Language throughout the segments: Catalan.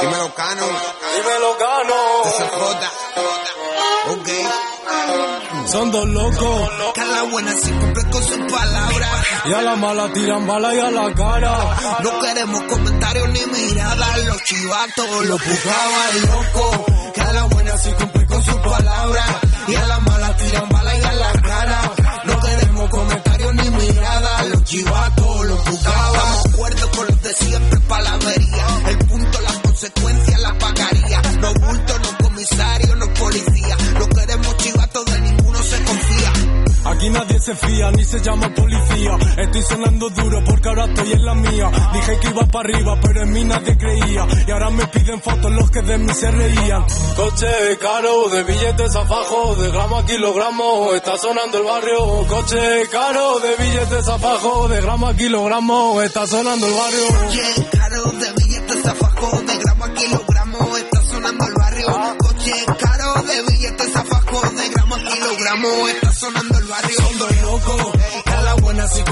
Dímelo Cano. Dímelo Cano. SJ. Ok. Son dos locos. Cada buena se cumple con sus palabras. Y a la mala tiran bala y a la cara. No queremos comentarios ni miradas. Los chivatos los pujaba el loco. Cada buena se cumple con sus palabras. Y a la mala tiran bala y a la cara. No queremos comentarios ni miradas. Los chivatos los pujaba. Estamos acuerdo con los de siempre, palavería consecuencias las pagaría. No bulto, no comisario, no policía. No queremos chivatos de ninguno se confía. Aquí nadie se fía, ni se llama policía. Estoy sonando duro porque ahora estoy en la mía. Dije que iba para arriba, pero en mí nadie creía. Y ahora me piden fotos los que de mí se reían. Coche caro, de billetes a fajo, de gramo a kilogramo, está sonando el barrio. Coche caro, de billetes a fajo, de gramo a kilogramo, está sonando el barrio. Yeah, caro de cuatro kilogramos, está sonando el barrio. Son dos locos, a la buena si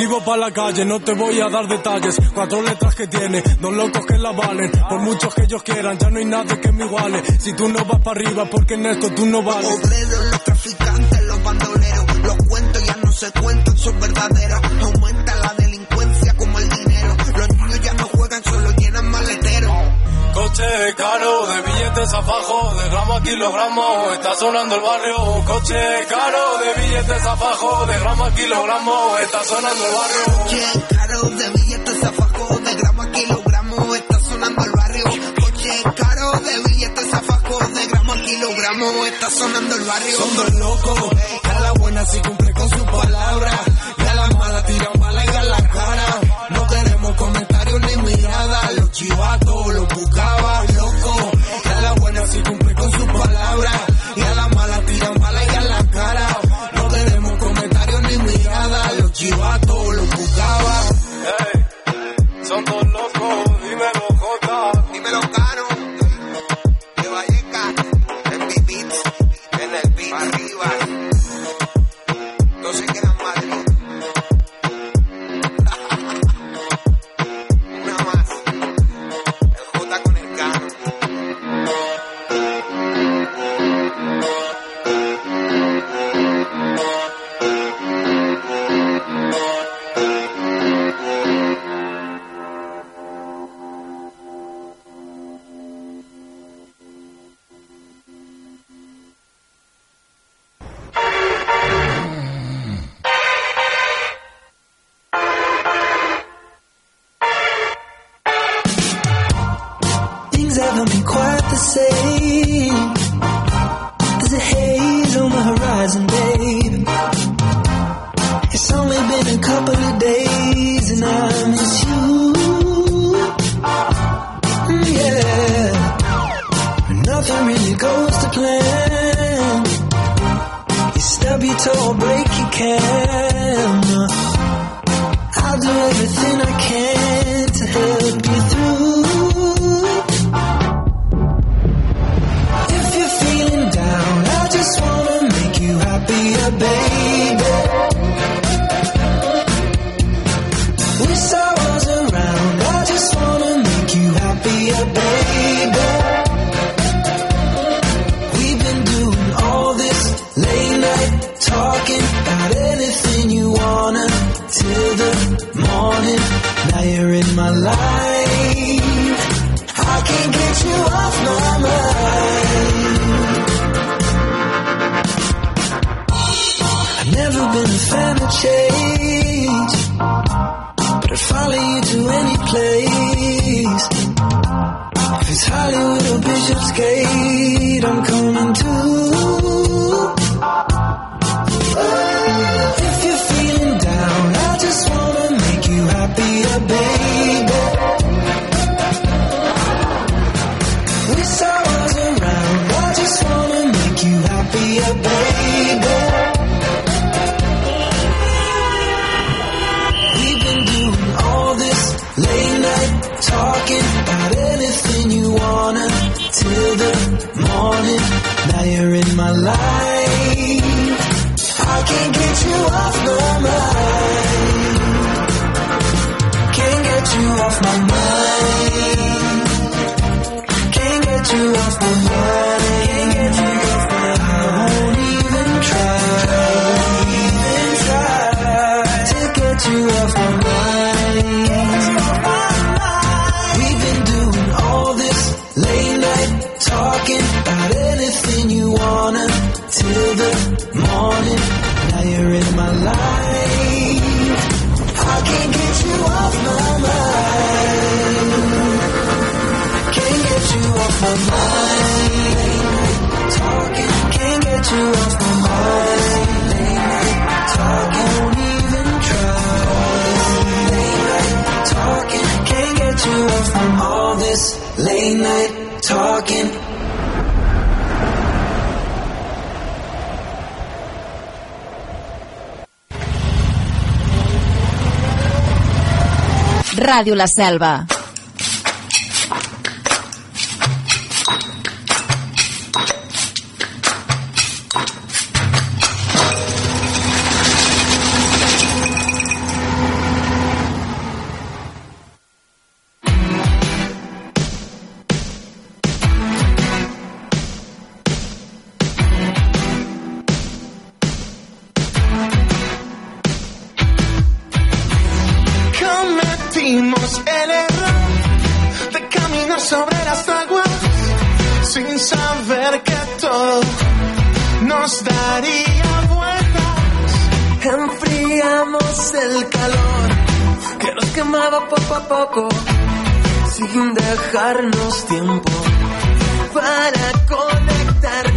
escribo pa' la calle, no te voy a dar detalles. Cuatro letras que tiene, dos locos que la valen. Por muchos que ellos quieran, ya no hay nadie que me iguale. Si tú no vas para arriba, porque en esto tú no vales. Los obreros, los traficantes, los bandoleros. Los cuentos ya no se cuentan, son verdaderos. Aumenta coche caro, de billetes a fajo, de gramo a kilogramo, está sonando el barrio. Coche caro, de billetes a fajo, de gramo a kilogramo, está sonando el barrio. Coche caro, de billetes a fajo, de gramo a kilogramo, está sonando el barrio. Coche caro, de billetes a fajo, de gramo a kilogramo, está sonando el barrio. Son dos locos, a la buena si cumple con su palabra Ràdio La Selva. nos daría vueltas. Enfriamos el calor que nos quemaba poco a poco, sin dejarnos tiempo para conectar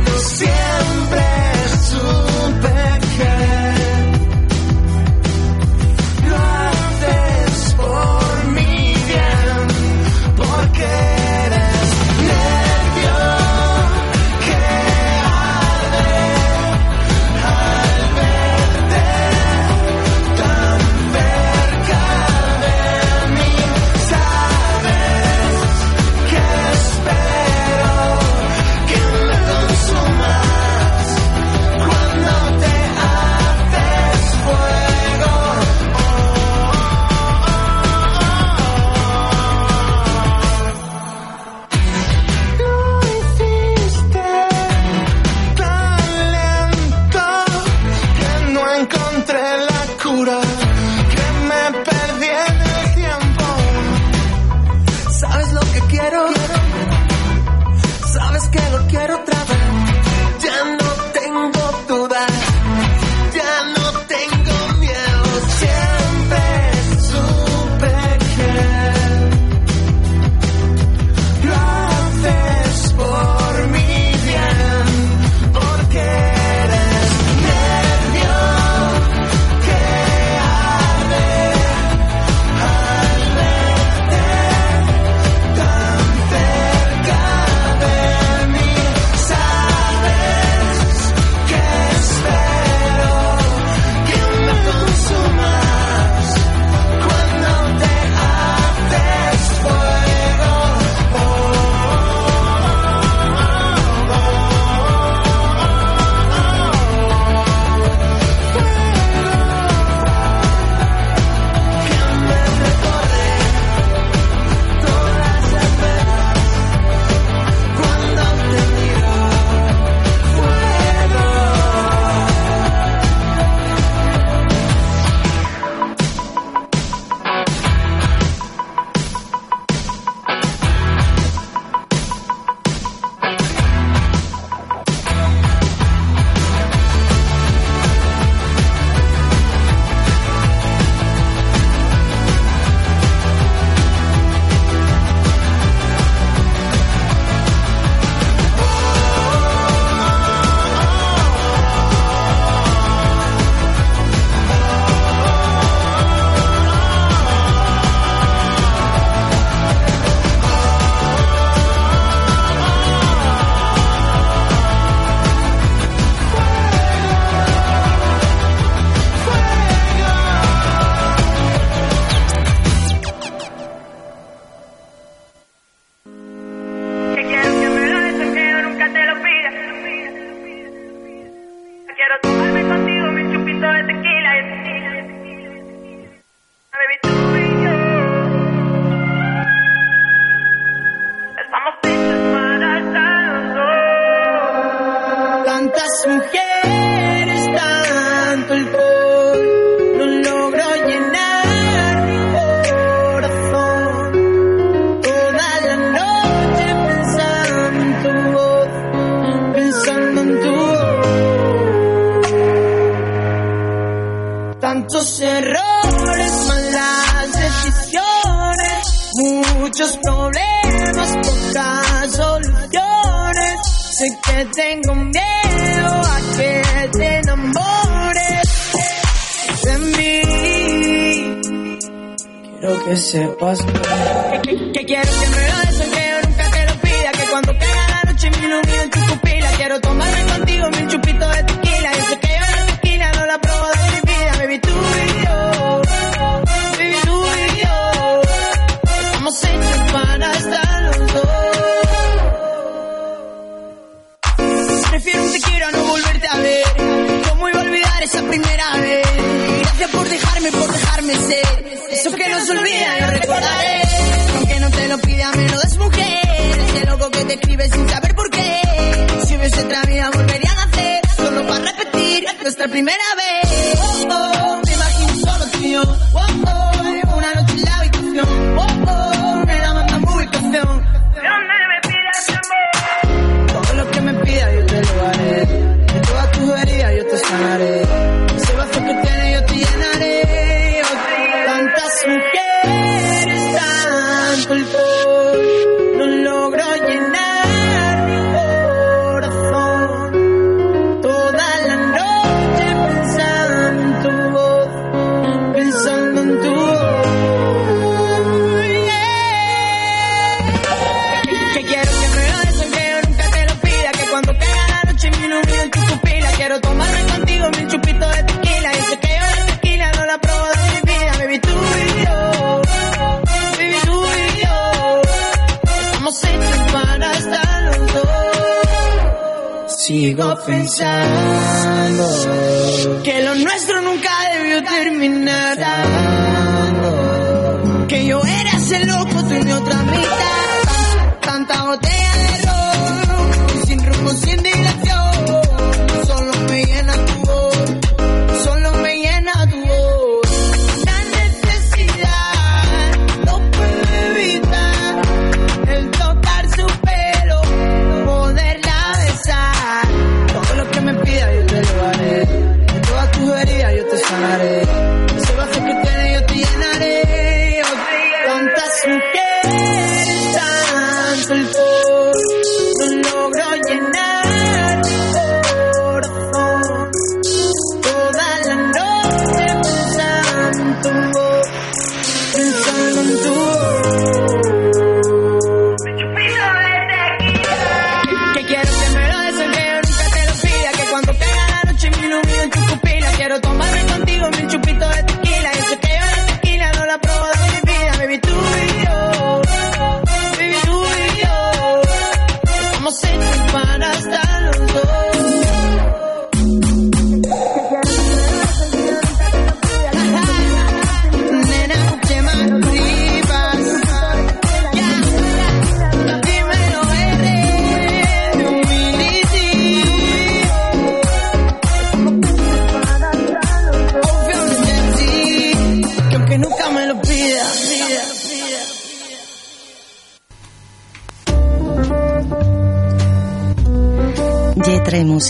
It was.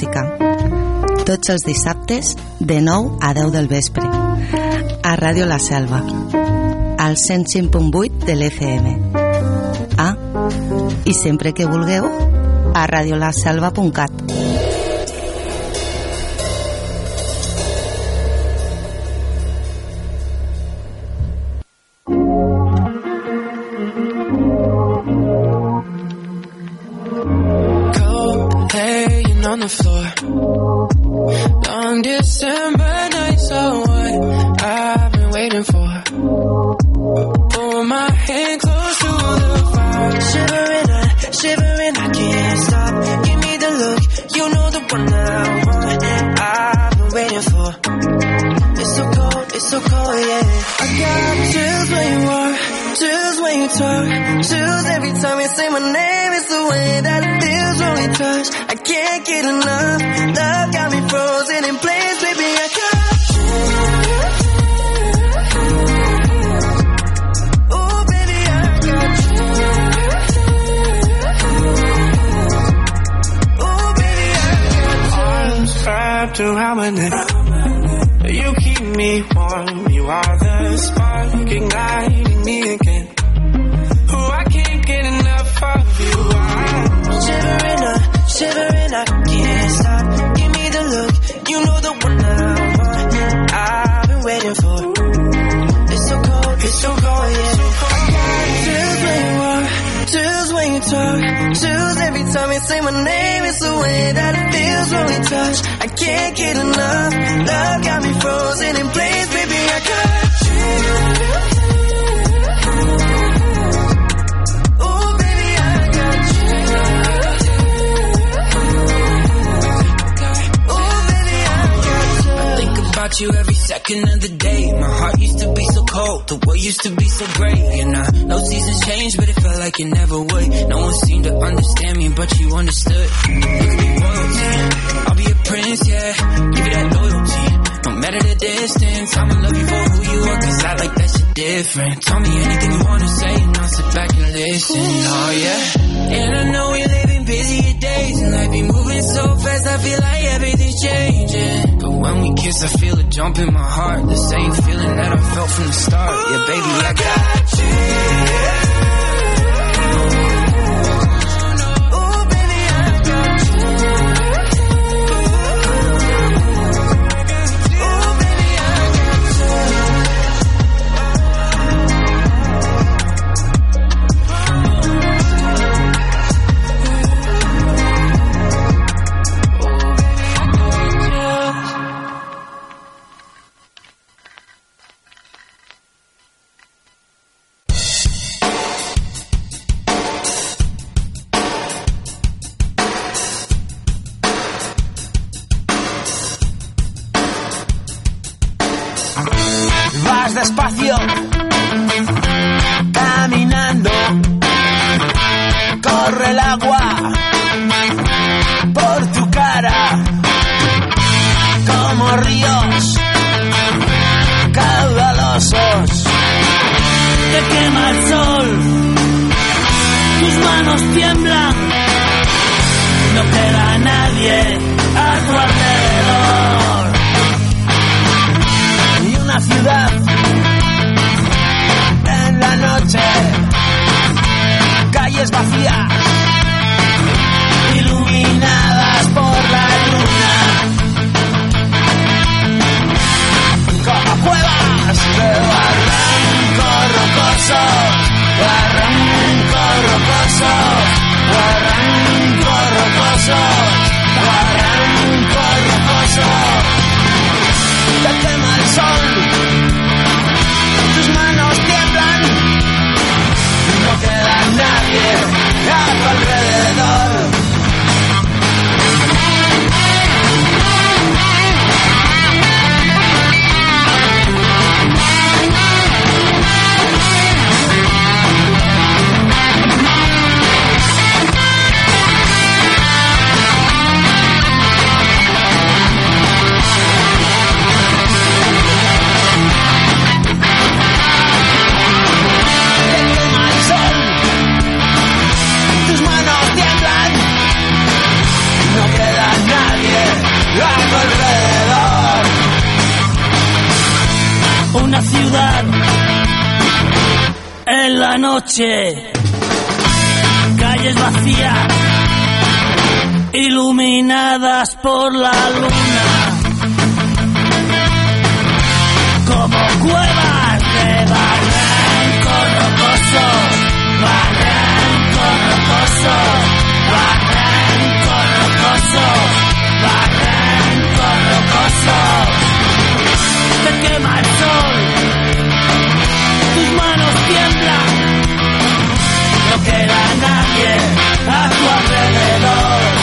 música. Tots els dissabtes, de 9 a 10 del vespre, a Ràdio La Selva, al 105.8 de l'FM. Ah, i sempre que vulgueu, a radiolaselva.cat. corre el agua por tu cara, como ríos caudalosos. Te quema el sol, tus manos tiemblan, no queda nadie a tu alrededor. Y una ciudad vacías, iluminadas por la luna. Como cuevas de barrancos rocosos, barrancos rocosos, barrancos rocosos. noche, calles vacías, iluminadas por la luna, como cuevas de barranco rocoso, barranco rocoso, barranco rocoso, barranco rocoso, te quema el sol. queda nadie a tu alrededor.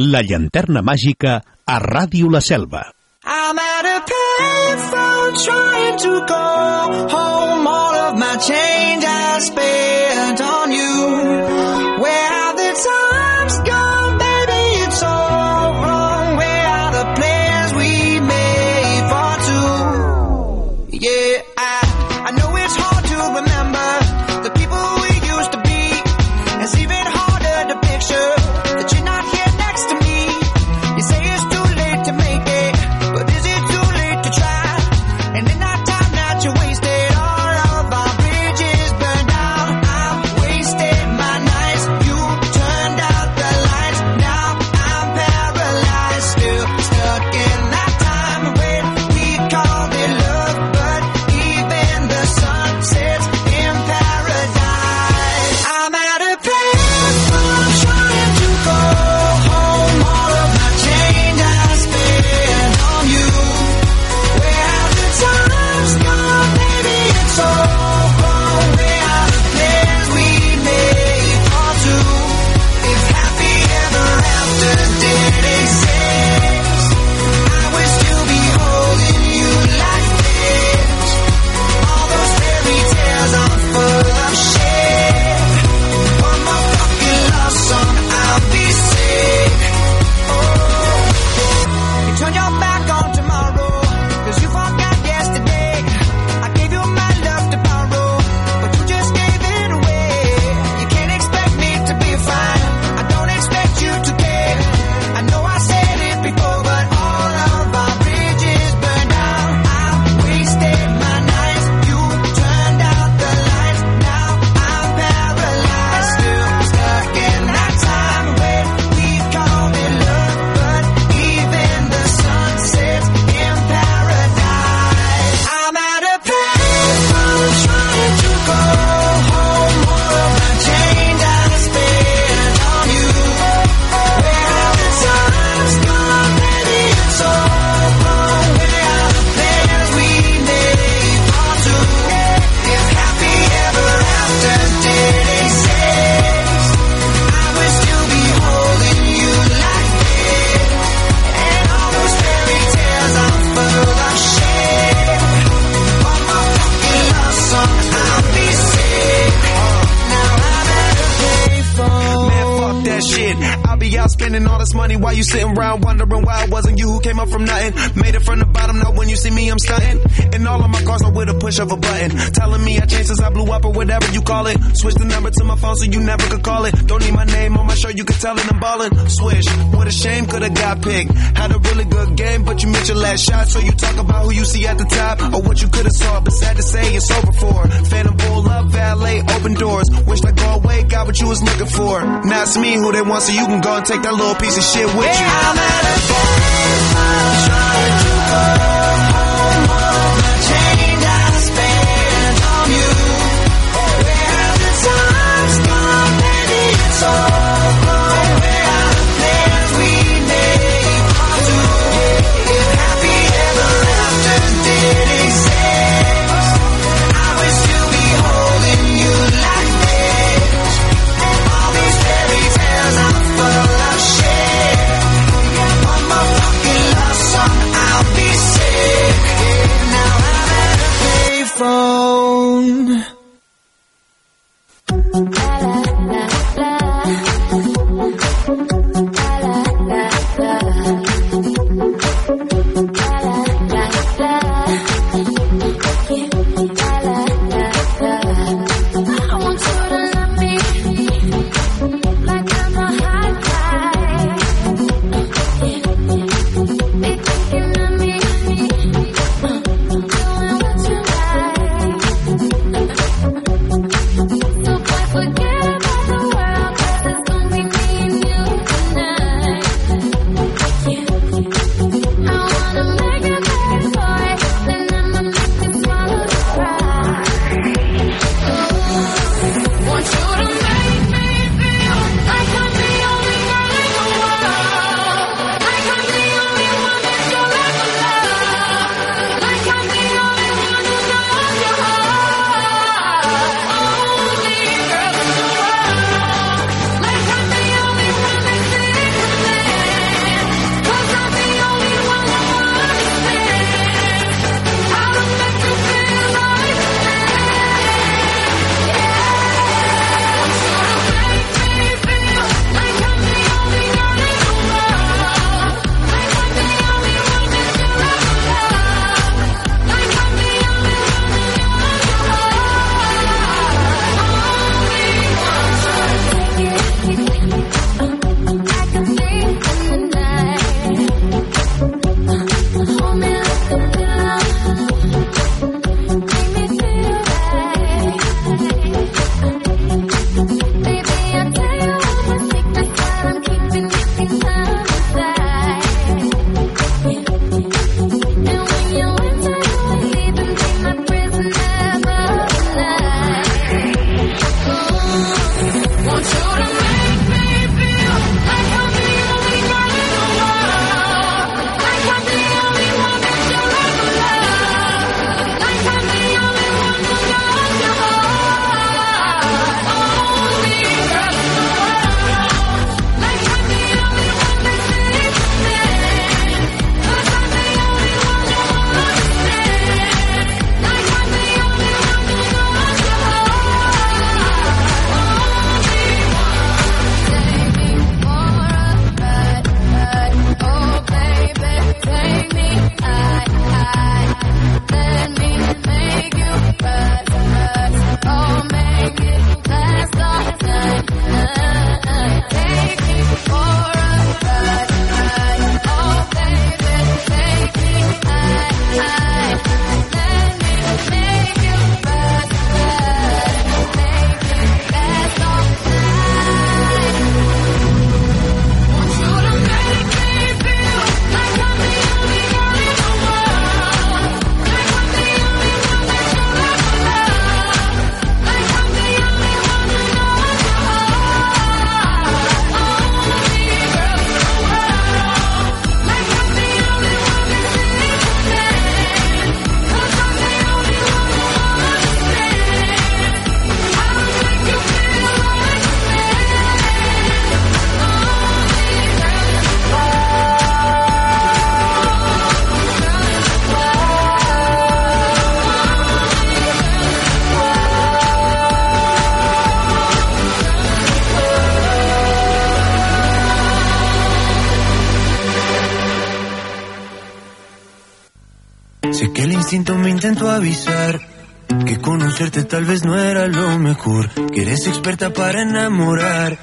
la llanterna màgica a Ràdio La Selva. I'm at a payphone trying to go home all of my change I spent on you. Where why you sitting around wondering why it wasn't you who came up from nothing. Made it from the bottom, now when you see me, I'm stunting. And all of my cars are with a push of a button. Telling me I changed since I blew up or whatever you call it. Switch the number to my phone so you never could call it. Don't need my name on my shirt, you can tell it I'm ballin'. Swish, what a shame, could've got picked. Had a really good game, but you missed your last shot. So you talk about who you see at the top or what you could've saw. But sad to say, it's over for. Phantom bull up, valet, open doors. Wished I go away, got what you was looking for. Now it's me who they want, so you can go and take that little piece of shit you. I'm at a trying to go home. All the change I spent on you. Where have the times gone? It's all experta para enamorar.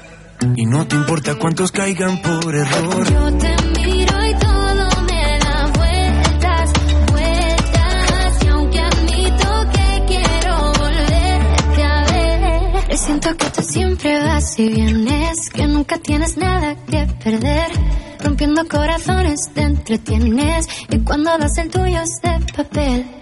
Y no te importa cuántos caigan por error. Yo te miro y todo me da vueltas, vueltas. Y aunque admito que quiero volverte a ver, presiento que tú siempre vas y vienes, que nunca tienes nada que perder. Rompiendo corazones te entretienes y cuando das el tuyo es de papel.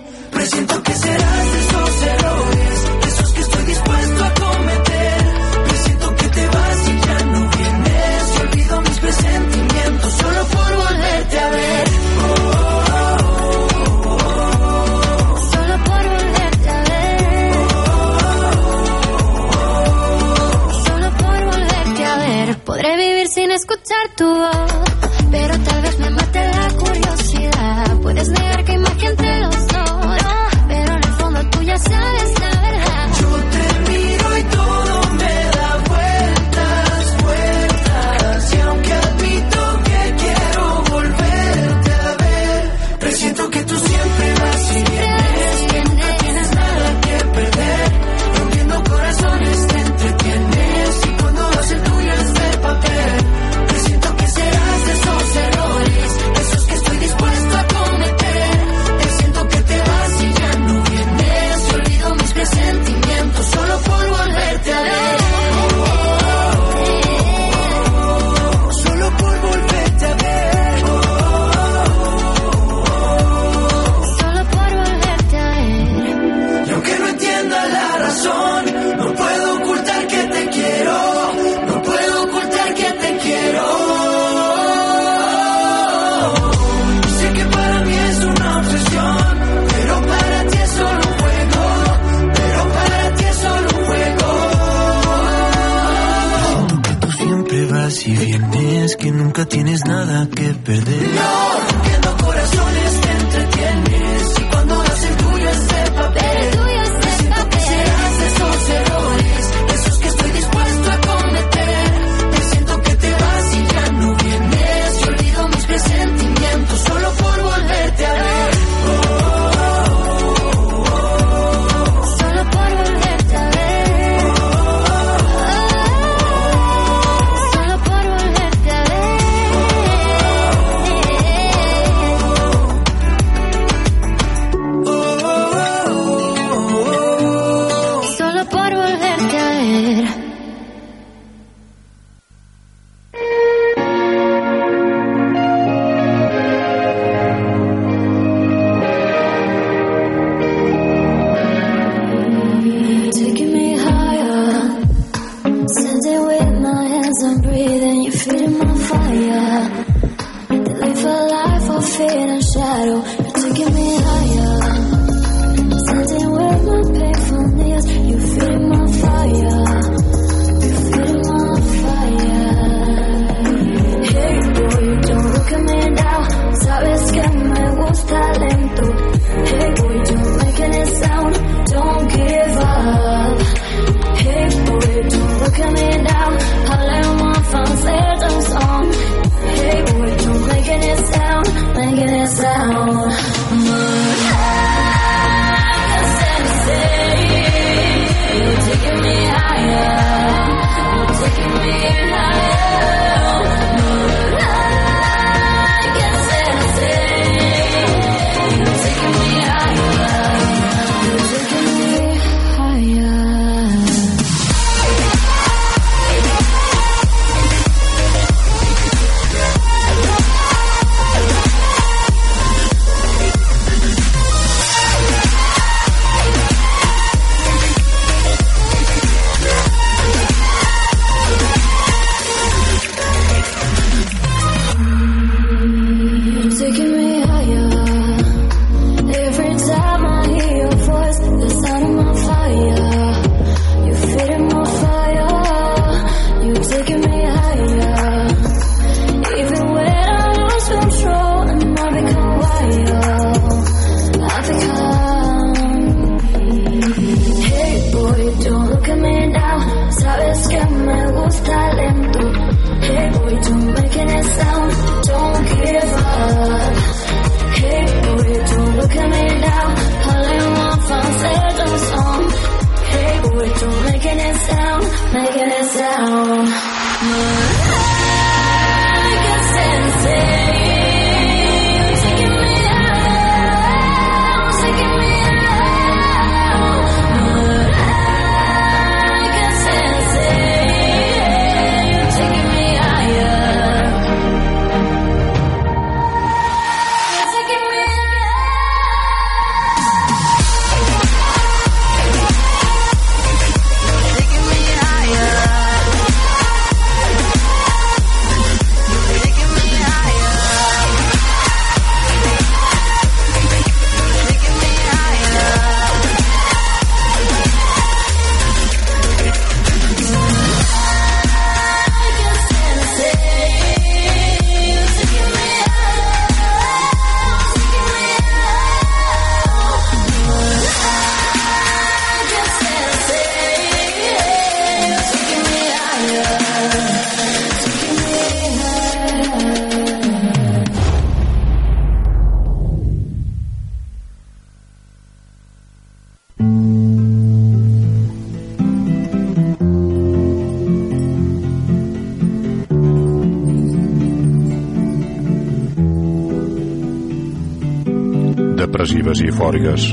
Depressives i eufòriques,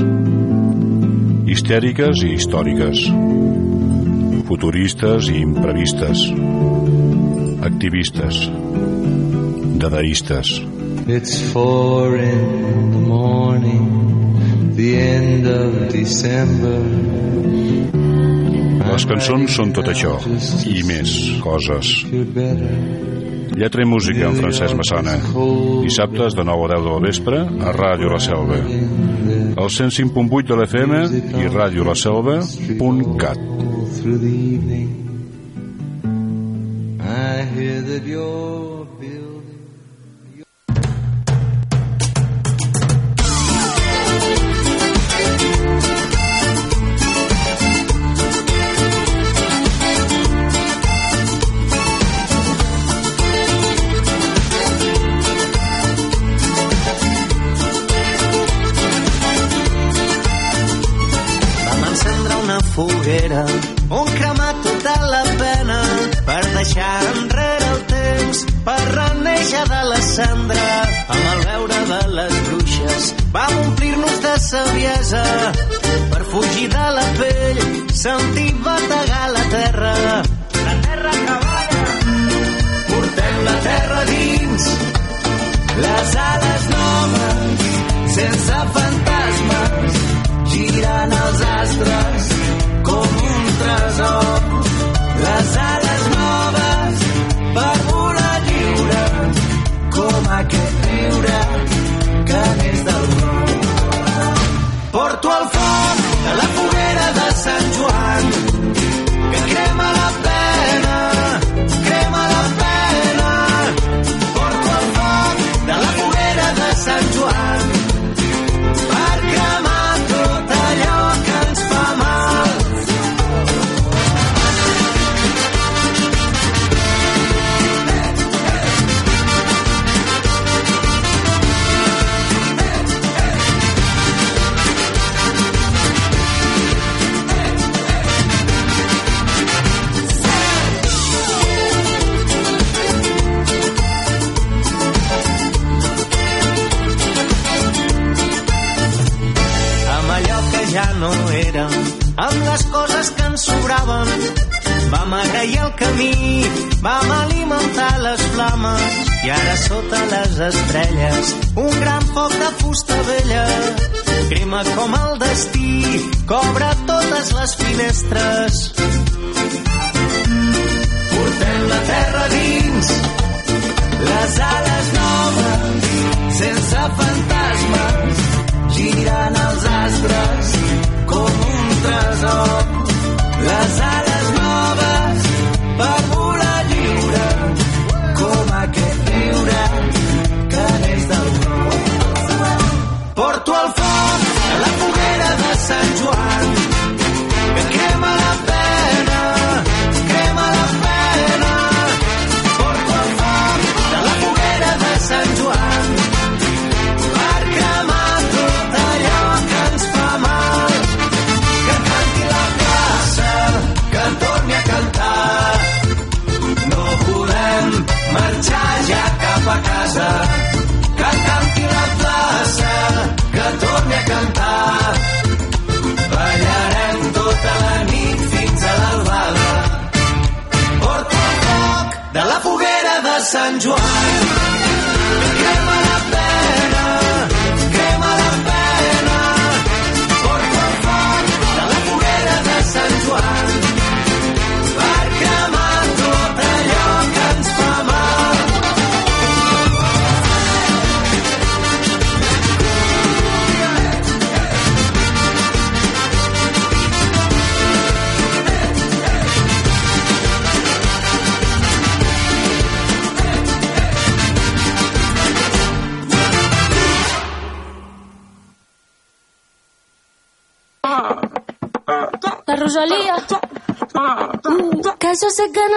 histèriques i històriques, futuristes i imprevistes, activistes, dadaistes. It's four in the morning, the end of December. Les cançons són tot això, i més coses. Lletra i música amb Francesc Massana. Dissabtes de 9 a 10 del vespre a Ràdio La Selva. El 105.8 de l'FM i radiolaselva.cat. I hear that you're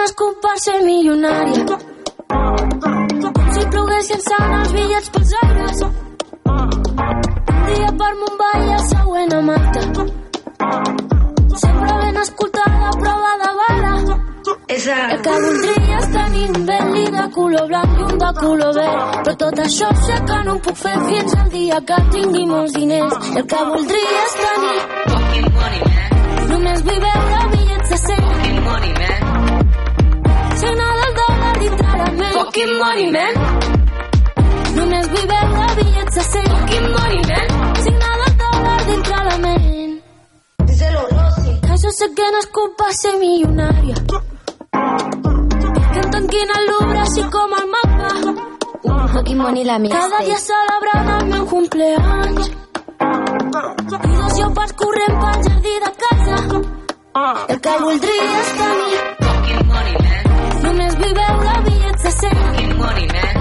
és culpa ser milionària. Si ploguessin sant els bitllets pels aires. Un dia per Mumbai i el següent a Malta. Sempre ben escoltada, prova de bala. El que voldria és tenir un Bentley de color blanc i un de color verd. Però tot això sé que no ho puc fer fins al dia que tingui molts diners. El que voldria és tenir Fucking money, man. només vull veure bitllets de 100. Signar del dòlar dintre la ment. Fucking money, man. Només vull veure bitllets de 100. Fucking money, man. Signar del dòlar dintre la ment. Díselo, Rosy. Que jo sé que no és culpa ser milionària. Que em tanquin al Louvre així com el mapa. Fucking money la Cada dia celebrant el meu cumpleaños. I dos lleopards corrent pel jardí de casa. El que voldria és tenir Només vull veure bitllets de 100. Fucking money, man.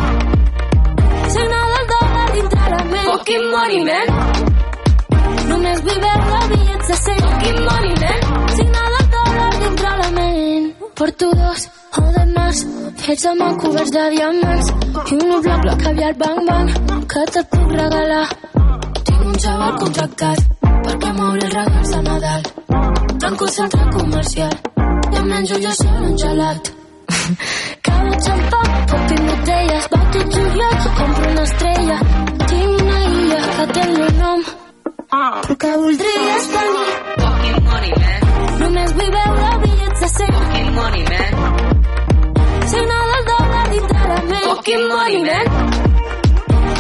Signar del dòlar dintre la ment. Fucking money, man. Només vull veure bitllets de 100. Fucking money, man. Signar del dòlar dintre la ment. Porto dos o de més fets amb el coberts de diamants i un blanc blanc caviar bang bang que te'l puc regalar. Tinc un xaval contractat perquè m'obri els regals de Nadal. Comercial i em menjo jo sol un gelat. Cava xampà, pot tinc botelles, bato juliot, compro una estrella. Tinc una illa que té el meu nom, però que voldria és tenir Fucking money, man. Només vull veure bitllets de 100. Fucking money, man. Signar del dòlar dintre la ment. Fucking money, man.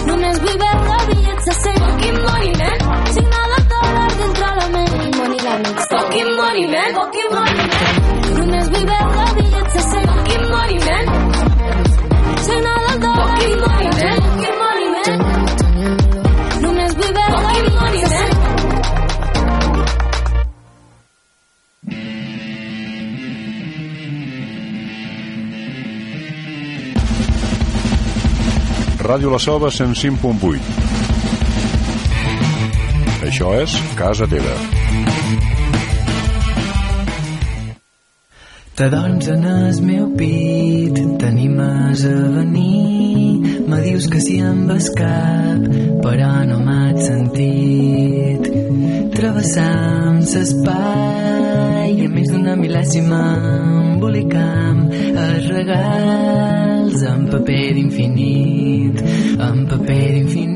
Només vull veure bitllets de 100. Fucking money, man. Signar del dòlar dintre la ment. Money la. Fucking money, man. Fucking money, man. Només vull veure Ràdio La Selva 105.8. Això és Casa Teva. Te doncs en el meu pit t'animes a venir me dius que si em vas cap però no m'has sentit travessam l'espai i a més d'una mil·lèsima embolicam els regals en paper infinit en paper infinit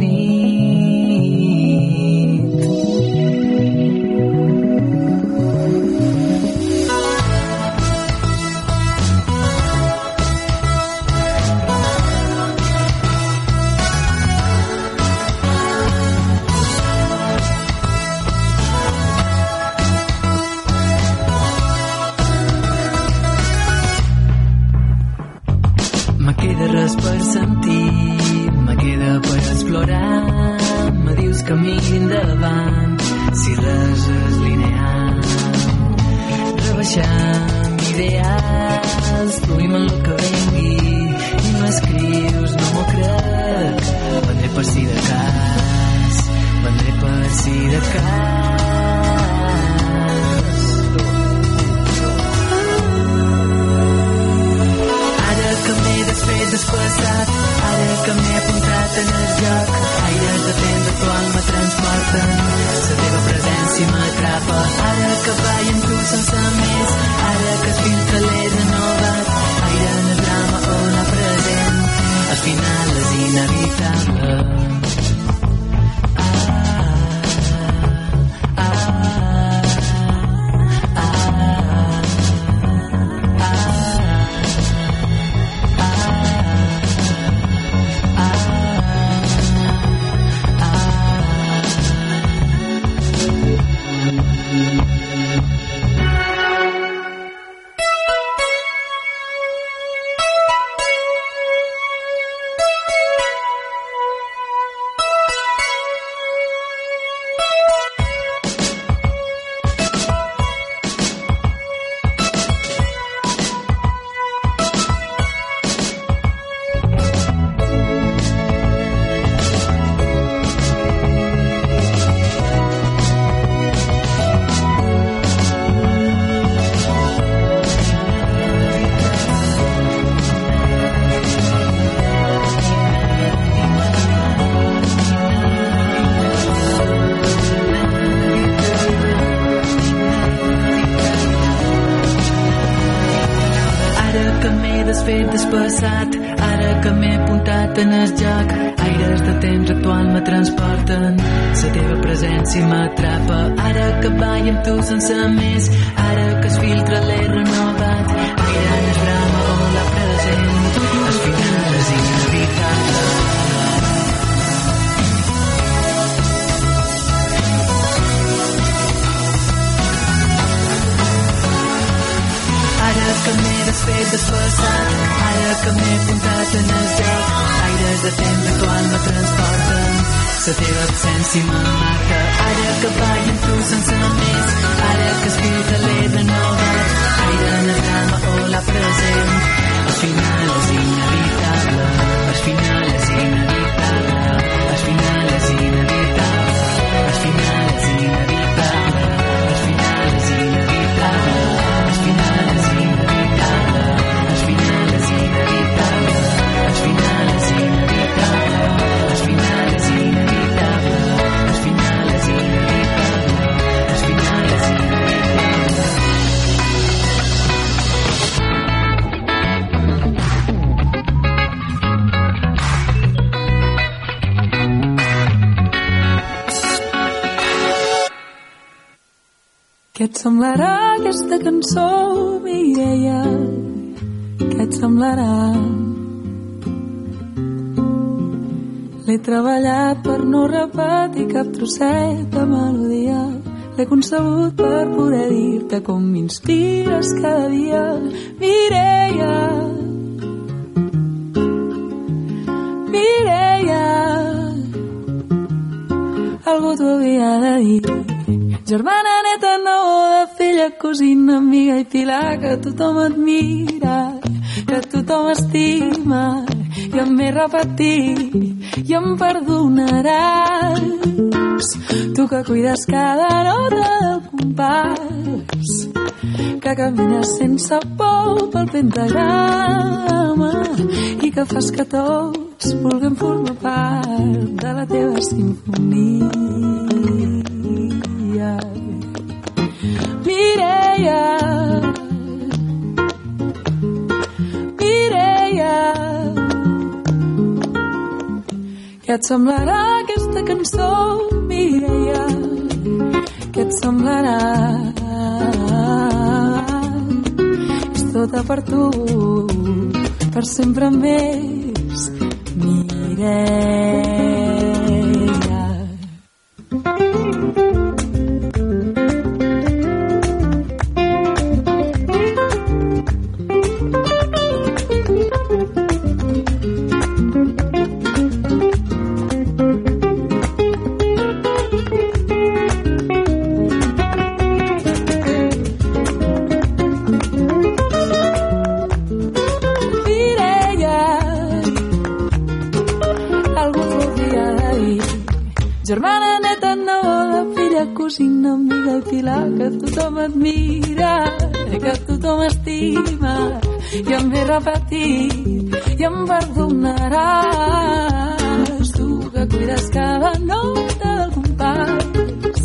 Què et semblarà aquesta cançó, Mireia? Què et semblarà? L'he treballat per no repetir cap trosset de melodia. L'he concebut per poder dir-te com m'inspires cada dia. Mireia, Mireia, algú t'ho havia de dir. Germana, neta, neboda, filla, cosina, amiga i pilar, que tothom admira, que tothom estima, i em m'he repetit, i em perdonaràs. Tu que cuides cada nota del compàs, que camines sense por pel pentagrama i que fas que tots vulguem formar part de la teva sinfonia. Mireia, Mireia, què et semblarà aquesta cançó, Mireia? Què et semblarà? És tota per tu, per sempre més, Mireia. Mireia, estima, i em ve repetit, i em perdonaràs. Tu que cuides cada nota del compàs,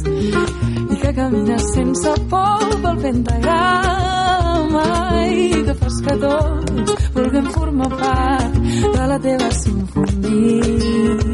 i que camines sense por pel pentagrama i que fas que tots vulguem formar part de la teva sinfonia.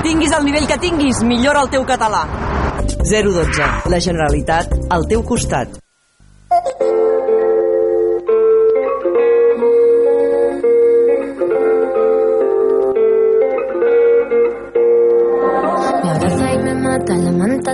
Tinguis el nivell que tinguis, millora el teu català. 012. La Generalitat al teu costat.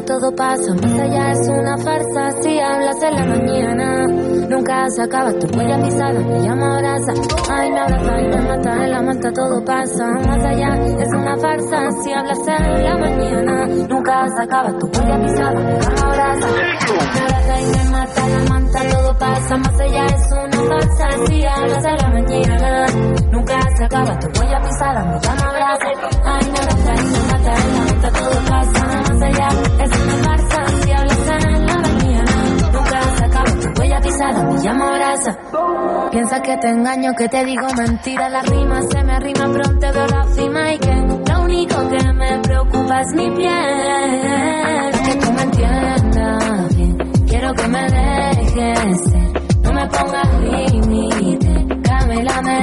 Todo pasa, más allá es una farsa, si hablas en la mañana, nunca se acaba. Tu huella pisada, me llama brasa, ay me abraza y me mata, en la manta todo pasa, más allá es una farsa, si hablas en la mañana, nunca se acaba. Tu huella pisada, me llama brasa, me abraza y me mata, la manta todo pasa, más allá es una farsa, si hablas en la mañana, nunca se acaba tu huella pisada, me llama brasa, ay y me mata, en la manta todo pasa, más allá es una farsa, si hablas en la mañana, nunca se acaba tu huella pisada, me llama brasa. Piensa que te engaño, que te digo mentira, la rima se me arrima, pronto veo la cima y que lo único que me preocupa es mi piel. Que tú me entiendas quiero que me dejes me pongas límite, cámbiame.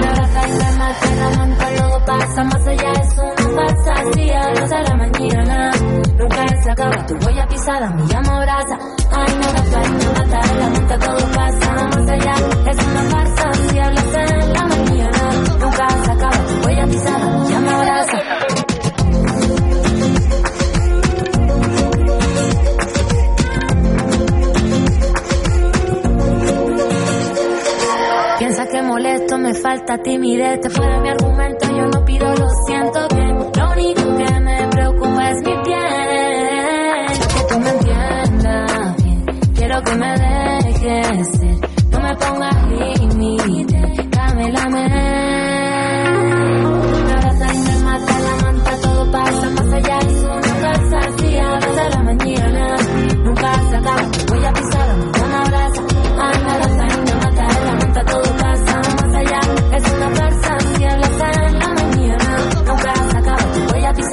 Me abraza y me mata, la manta todo pasa, más allá es una farsa, si hablas a la mañana, nunca se acaba tu huella pisada, me llama brasa, ay abraza y me mata, la manta todo pasa, más allá es una farsa, si hablas en la mañana, nunca se acaba tu huella pisada, me llama brasa. Me falta timidez, te fuera mi argumento, yo no pido, lo siento bien. Lo único que me preocupa es mi piel. Que tú me entiendas bien, quiero que me dejes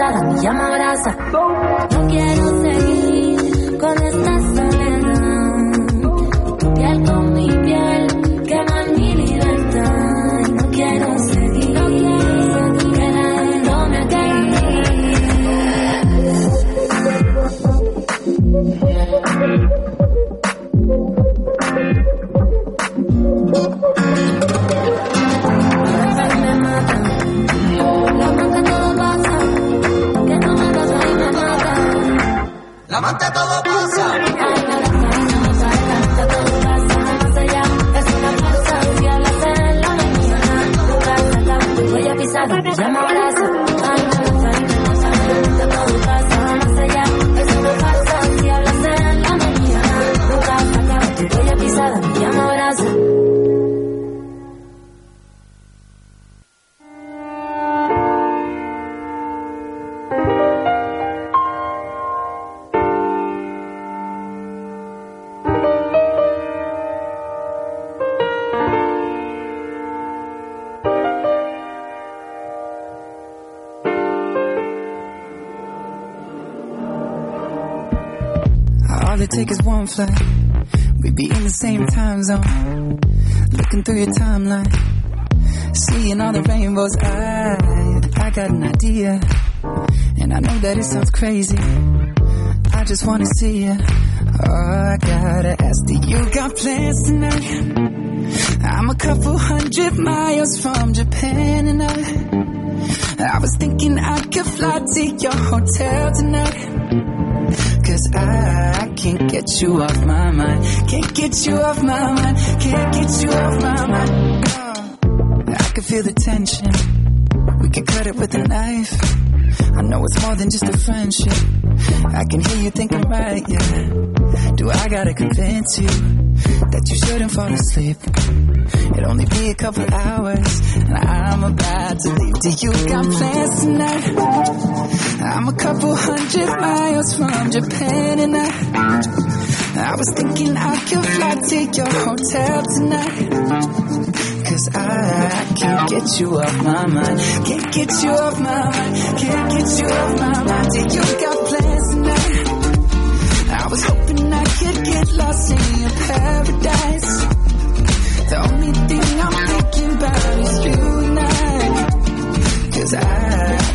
cansada, me llama grasa. No quiero seguir con estas one flight. We'd be in the same time zone. Looking through your timeline. Seeing all the rainbows. I, I got an idea. And I know that it sounds crazy. I just wanna see you. Oh, I gotta ask, do you got plans tonight? I'm a couple hundred miles from Japan and I, I was thinking I could fly to your hotel tonight. Cause I can't get you off my mind. Can't get you off my mind. Can't get you off my mind. Oh, I can feel the tension. We could cut it with a knife. I know it's more than just a friendship. I can hear you thinking right, yeah. Do I gotta convince you? that you shouldn't fall asleep. It'll only be a couple hours, and I'm about to leave. Do you got plans tonight? I'm a couple hundred miles from Japan, and I, I was thinking I could fly to your hotel tonight. Cause I can't get you off my mind. Can't get you off my mind. Can't get you off my mind. Do you got plans tonight? I was hoping I could get lost in your paradise. The only thing I'm thinking about is you and I. Cause I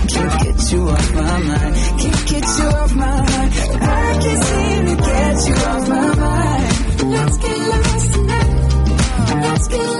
can't get you off my mind. Can't get you off my mind. I can't seem to get you off my mind. Let's get lost tonight. Let's get lost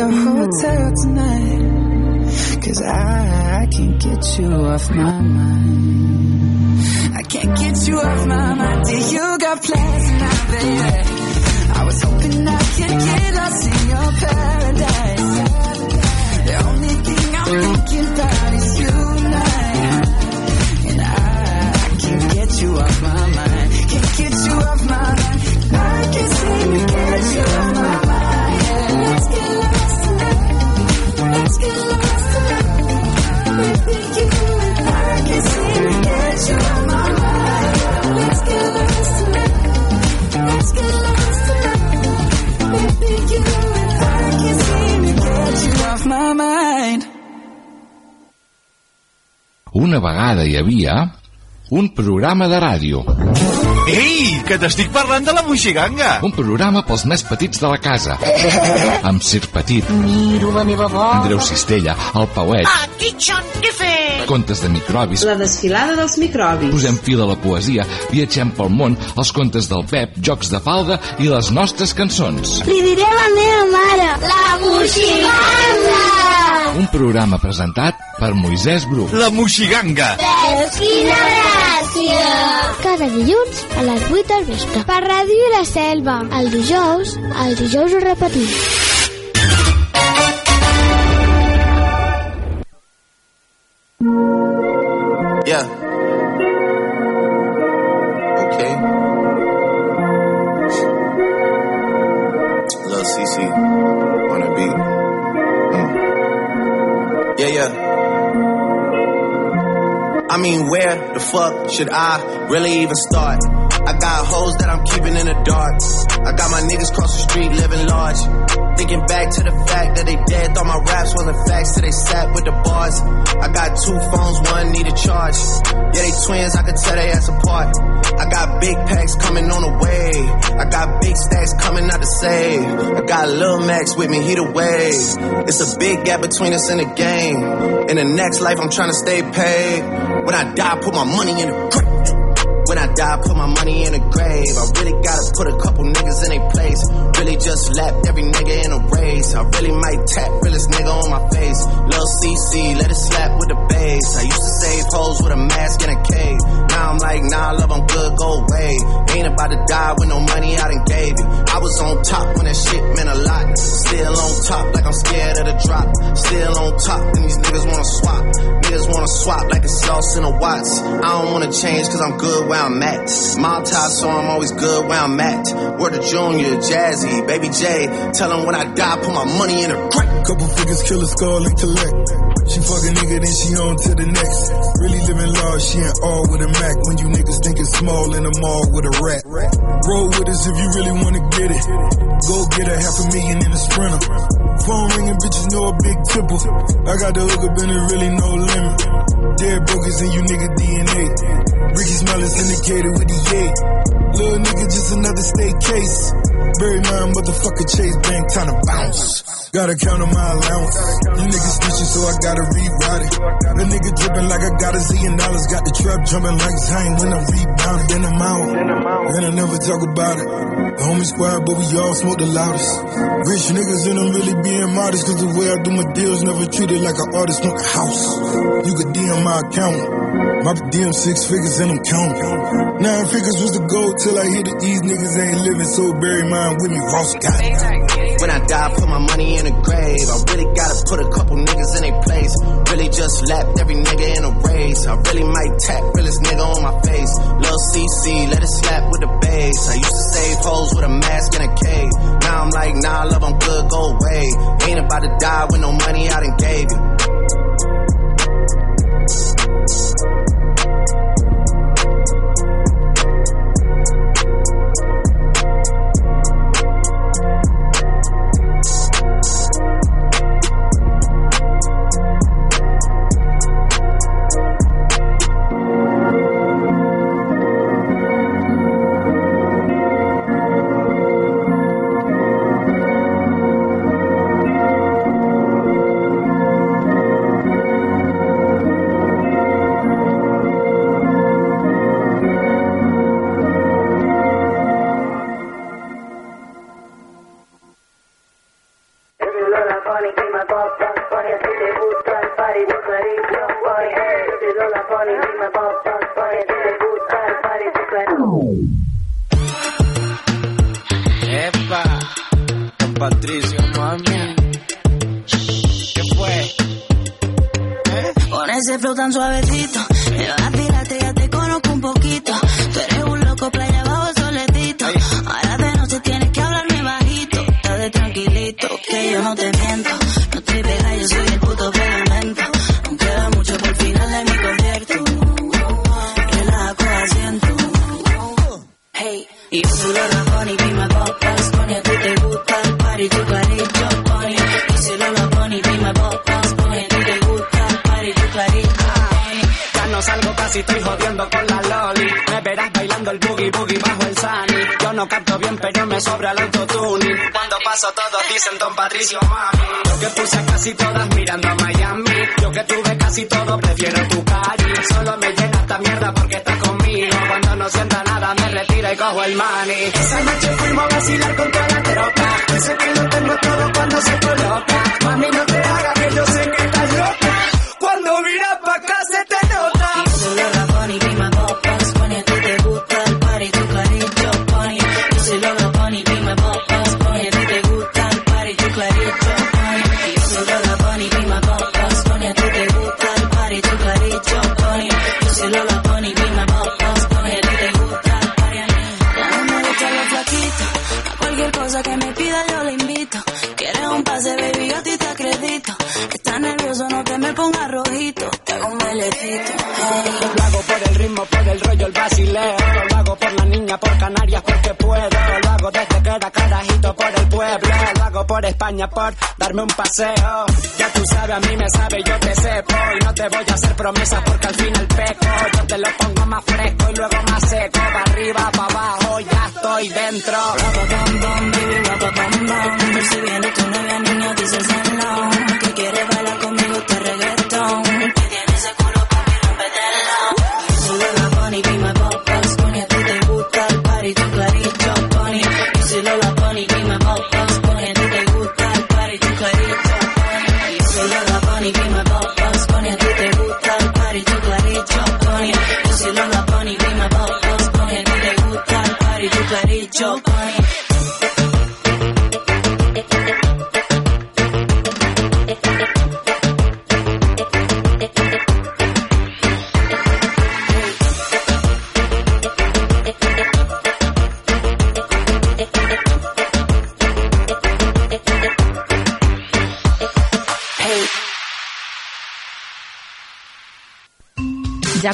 your hotel tonight? Cause I, I can't get you off my mind. I can't get you off my mind. Do you got plans tonight, baby? I was hoping I could get lost in Una vegada hi havia un programa de ràdio. Ei, que t'estic parlant de la Moixiganga! Un programa pels més petits de la casa. Amb Sir Petit, Miro la meva bola. Andreu Cistella, el Pauet, Aquí, John, què fes? Contes de microbis, La desfilada dels microbis. posem fil a la poesia, viatgem pel món, els contes del Pep, jocs de falda i les nostres cançons. Li diré a la meva mare. La moxiganga! Un programa presentat per Moisès Bru. La Moixiganga! Veus quina gràcia! Cada dilluns a les 8 del vespre. Per Ràdio La Selva. El dijous, el dijous ho repetim. Yeah. Okay. Lil CC on the beat. Mm. Yeah, yeah. I mean, where the fuck should I really even start? I got hoes that I'm keeping in the dark. I got my niggas cross the street living large. Thinking back to the fact that they dead, thought my raps wasn't facts till they sat with the bars. I got two phones, one need a charge. Yeah, they twins, I could tell they ass apart. I got big packs coming on the way. I got big stacks coming out to save. I got Lil Max with me, he the. It's a big gap between us in the game. In the next life, I'm trying to stay paid. When I die, put my money in the grave. Die, put my money in a grave. I really gotta put a couple niggas in their place. Really just lapped every nigga in a race. I really might tap realest nigga on my face. Lil CC, let it slap with the bass. I used to save hoes with a mask in a cave. Now I'm like, nah, love, I'm good, go away. Ain't about to die with no money I done gave you. I was on top when that shit meant a lot. Still on top like I'm scared of the drop. Still on top and these niggas wanna swap. Niggas wanna swap like it's sauce in a Watts. I don't wanna change cause I'm good where I'm at. Mob so I'm always good where I'm at. Word to Junior, Jazzy, Baby J. Tell 'em when I die, put my money in a grave. Couple figures, kill a skull and collect. She fuck a nigga, then she on to the next. Really living large, she ain't all with a Mac. When you niggas think it's small in the mall with a rat. Roll with us if you really wanna get it. Go get a half a million in a sprinter. Phone ringing, bitches know a big tipple. I got the hook up and it really no limit. Dead brokers in you nigga DNA. Ricky Smile is indicated with the yay. Little nigga, just another state case. Bury my motherfucker Chase Bank, time to bounce. Gotta count on my allowance. You niggas snitching, so I gotta rewrite it. The nigga dripping like I got a zillion dollars. Got the trap jumping like Zane when I rebound, then I'm out. And I never talk about it. The homie squad, but we all smoke the loudest. Rich niggas and I'm really being modest, cause the way I do my deals never treated like an artist, want a house. You could DM my account. My DM six figures and I'm counting. Nine figures was the goal till I hit it. These niggas ain't living, so bury mine with me. Ross got it. When I die, put my money in a grave. I really gotta put a couple niggas in their place. Really just lapped every nigga in a race. I really might tap realest nigga on my face. Lil CC, let it slap with the bass. I used to save hoes with a mask and a cave. Now I'm like, nah, love, I'm good, go away. Ain't about to die with no money I done gave you.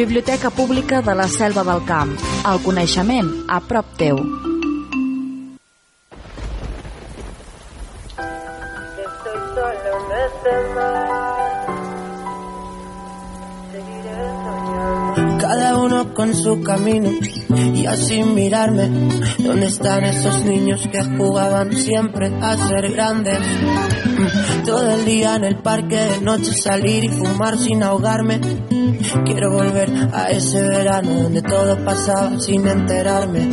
Biblioteca Pública de la Selva del Camp. El coneixement a prop teu. Cada uno con su camino y así mirarme. ¿Dónde están esos niños que jugaban siempre a ser grandes? Todo el día en el parque, de noche salir y fumar sin ahogarme. Quiero volver a ese verano donde todo pasaba sin enterarme.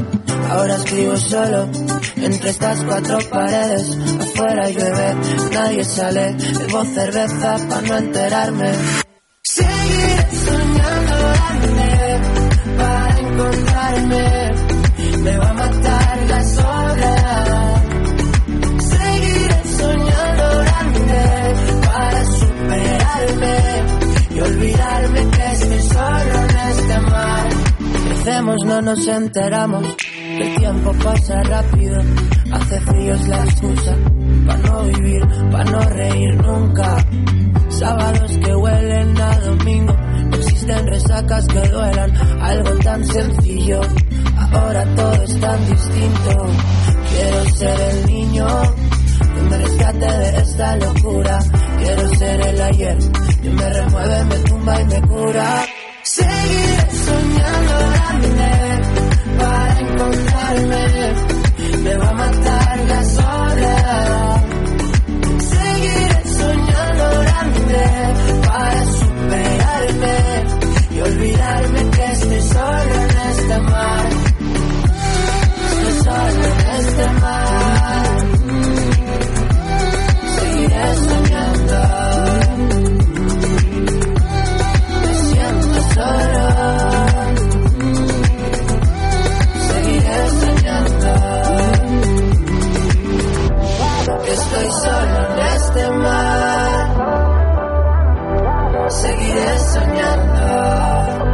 Ahora escribo solo entre estas cuatro paredes. Afuera llueve, nadie sale. Bebo cerveza para no enterarme. Seguiré soñando grande para encontrarme. Me va a matar la soledad. Seguiré soñando grande para superarme olvidarme que estoy solo en este mar. Crecemos, no nos enteramos. El tiempo pasa rápido, hace frío es la excusa para no vivir, para no reír nunca. Sábados que huelen a domingo, no existen resacas que duelan, algo tan sencillo. Ahora todo es tan distinto. Quiero ser el niño de esta locura. Quiero ser el ayer que me remueve, me tumba y me cura. Seguiré soñando grande para encontrarme. Me va a matar la soledad. Seguiré soñando grande para superarme y olvidarme que estoy solo en este mar. Estoy solo en este mar. soñarla.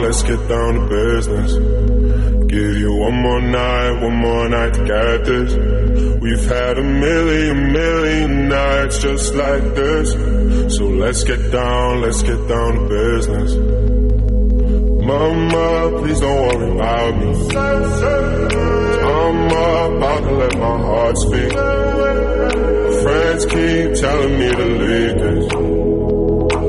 Let's get down to business. Give you one more night, one more night to get this. We've had a million, million nights just like this. So let's get down, let's get down to business. Mama, please don't worry about me. I'm about to let my heart speak. Friends keep telling me to leave this.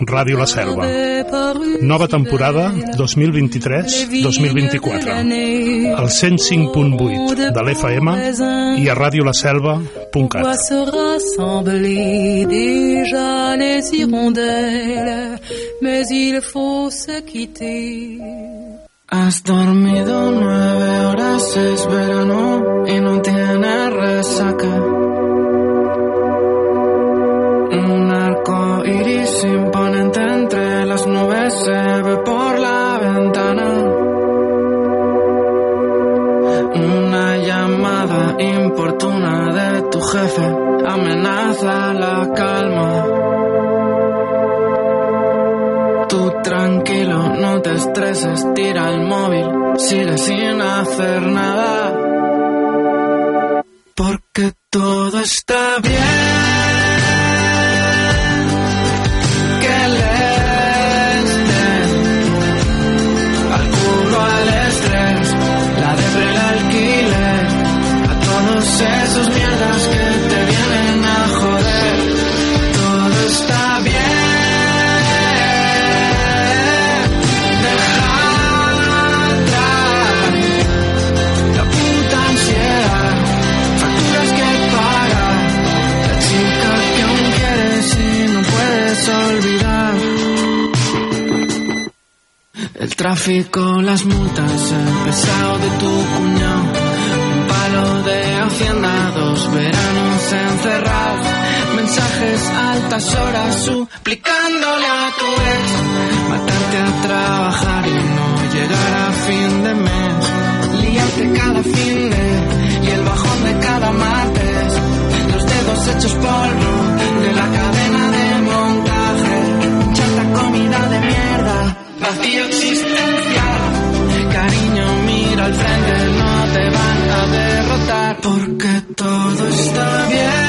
Ràdio La Selva. Nova temporada 2023-2024. Al 105.8 de l'FM i a radiolaselva.cat. mais il faut se quitter. Has dormido nueve horas, es verano, y veces el móvil, sigue sin hacer nada. Porque todo está bien. Que le estén al culo, al estrés, la de el alquiler, a todos esos mierdas que tráfico, las multas, el pesado de tu cuñado, un palo de hacienda, dos veranos encerrados, mensajes altas horas suplicándole a tu ex, matarte a trabajar y no llegar a fin de mes, liarte cada fin de y el bajón de cada martes, los dedos hechos polvo vacío existencial. Cariño, mira al frente, no te van a derrotar porque todo está bien.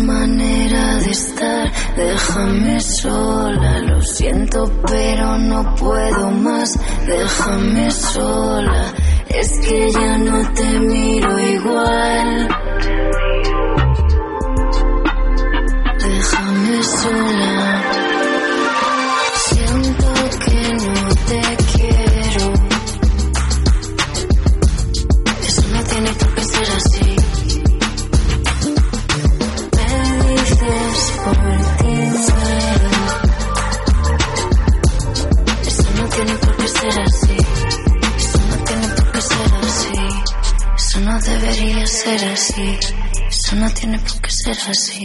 Manera de estar, déjame sola, lo siento pero no puedo más, déjame sola, es que ya no te miro igual. Déjame sola, Eso no tiene por qué ser así.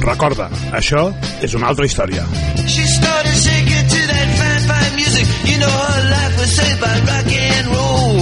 Recorda, això és una altra història. She started shaking to that fine, fine music. You know her life was saved by rock and roll.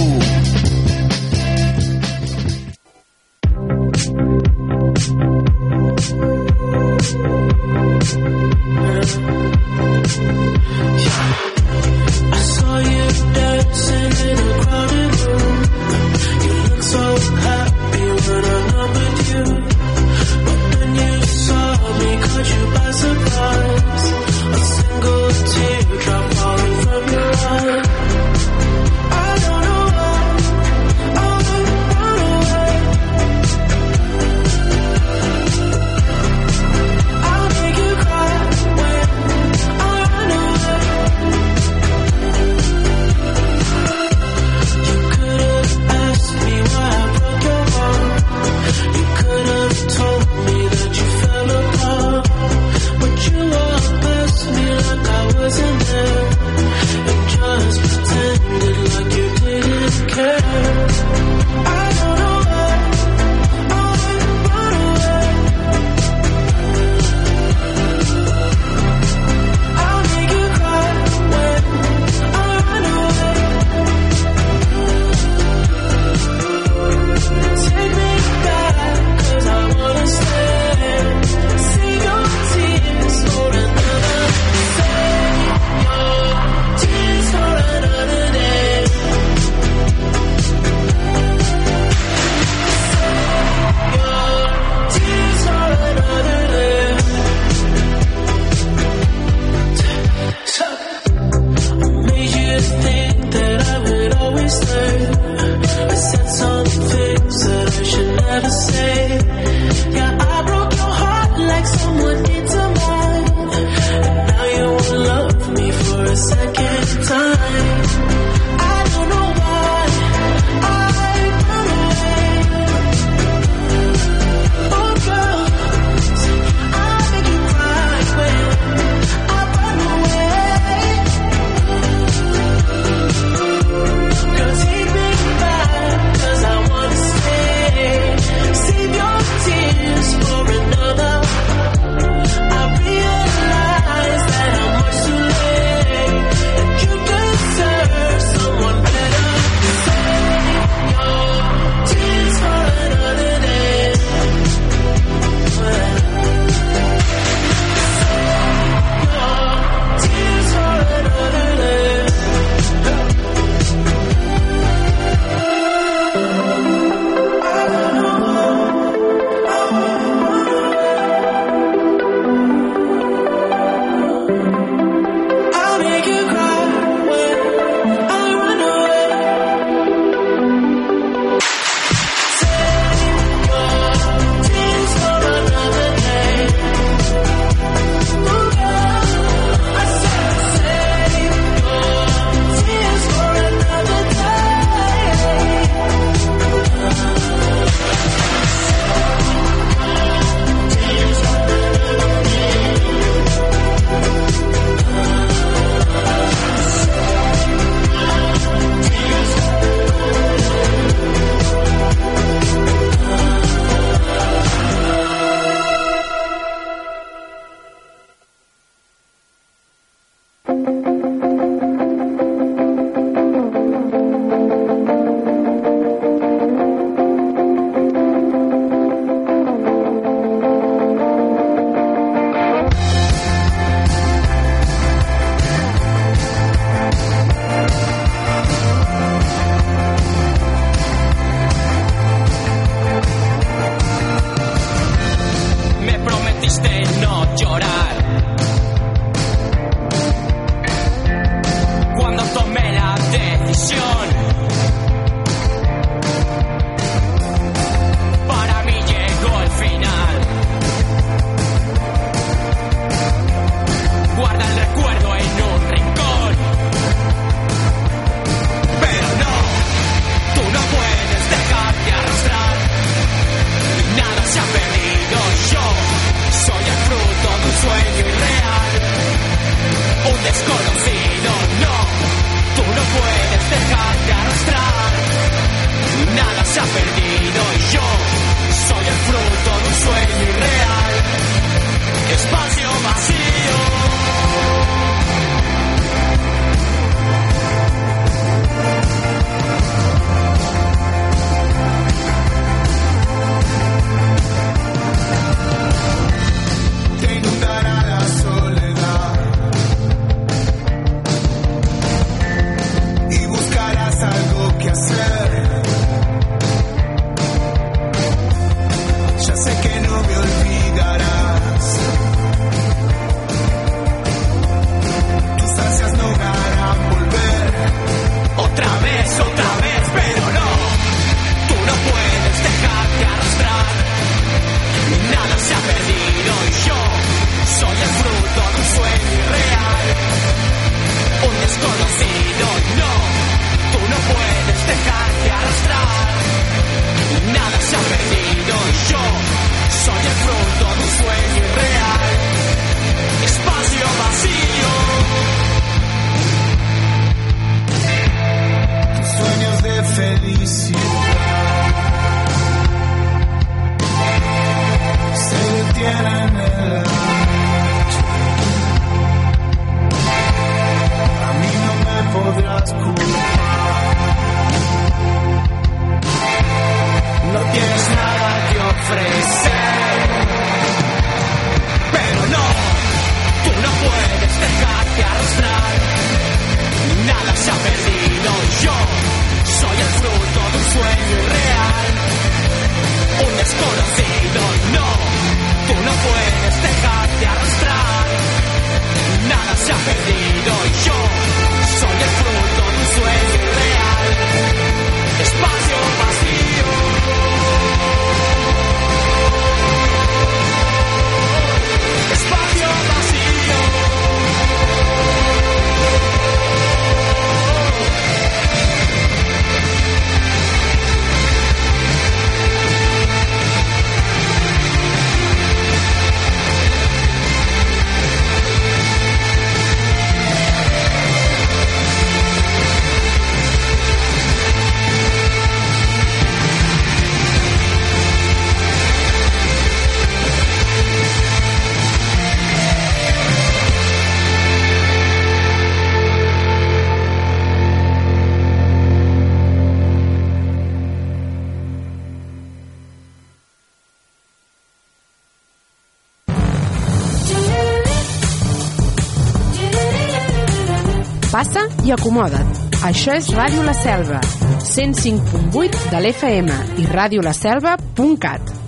Això és Ràdio La Selva, 105.8 de l'FM i radiolaselva.cat.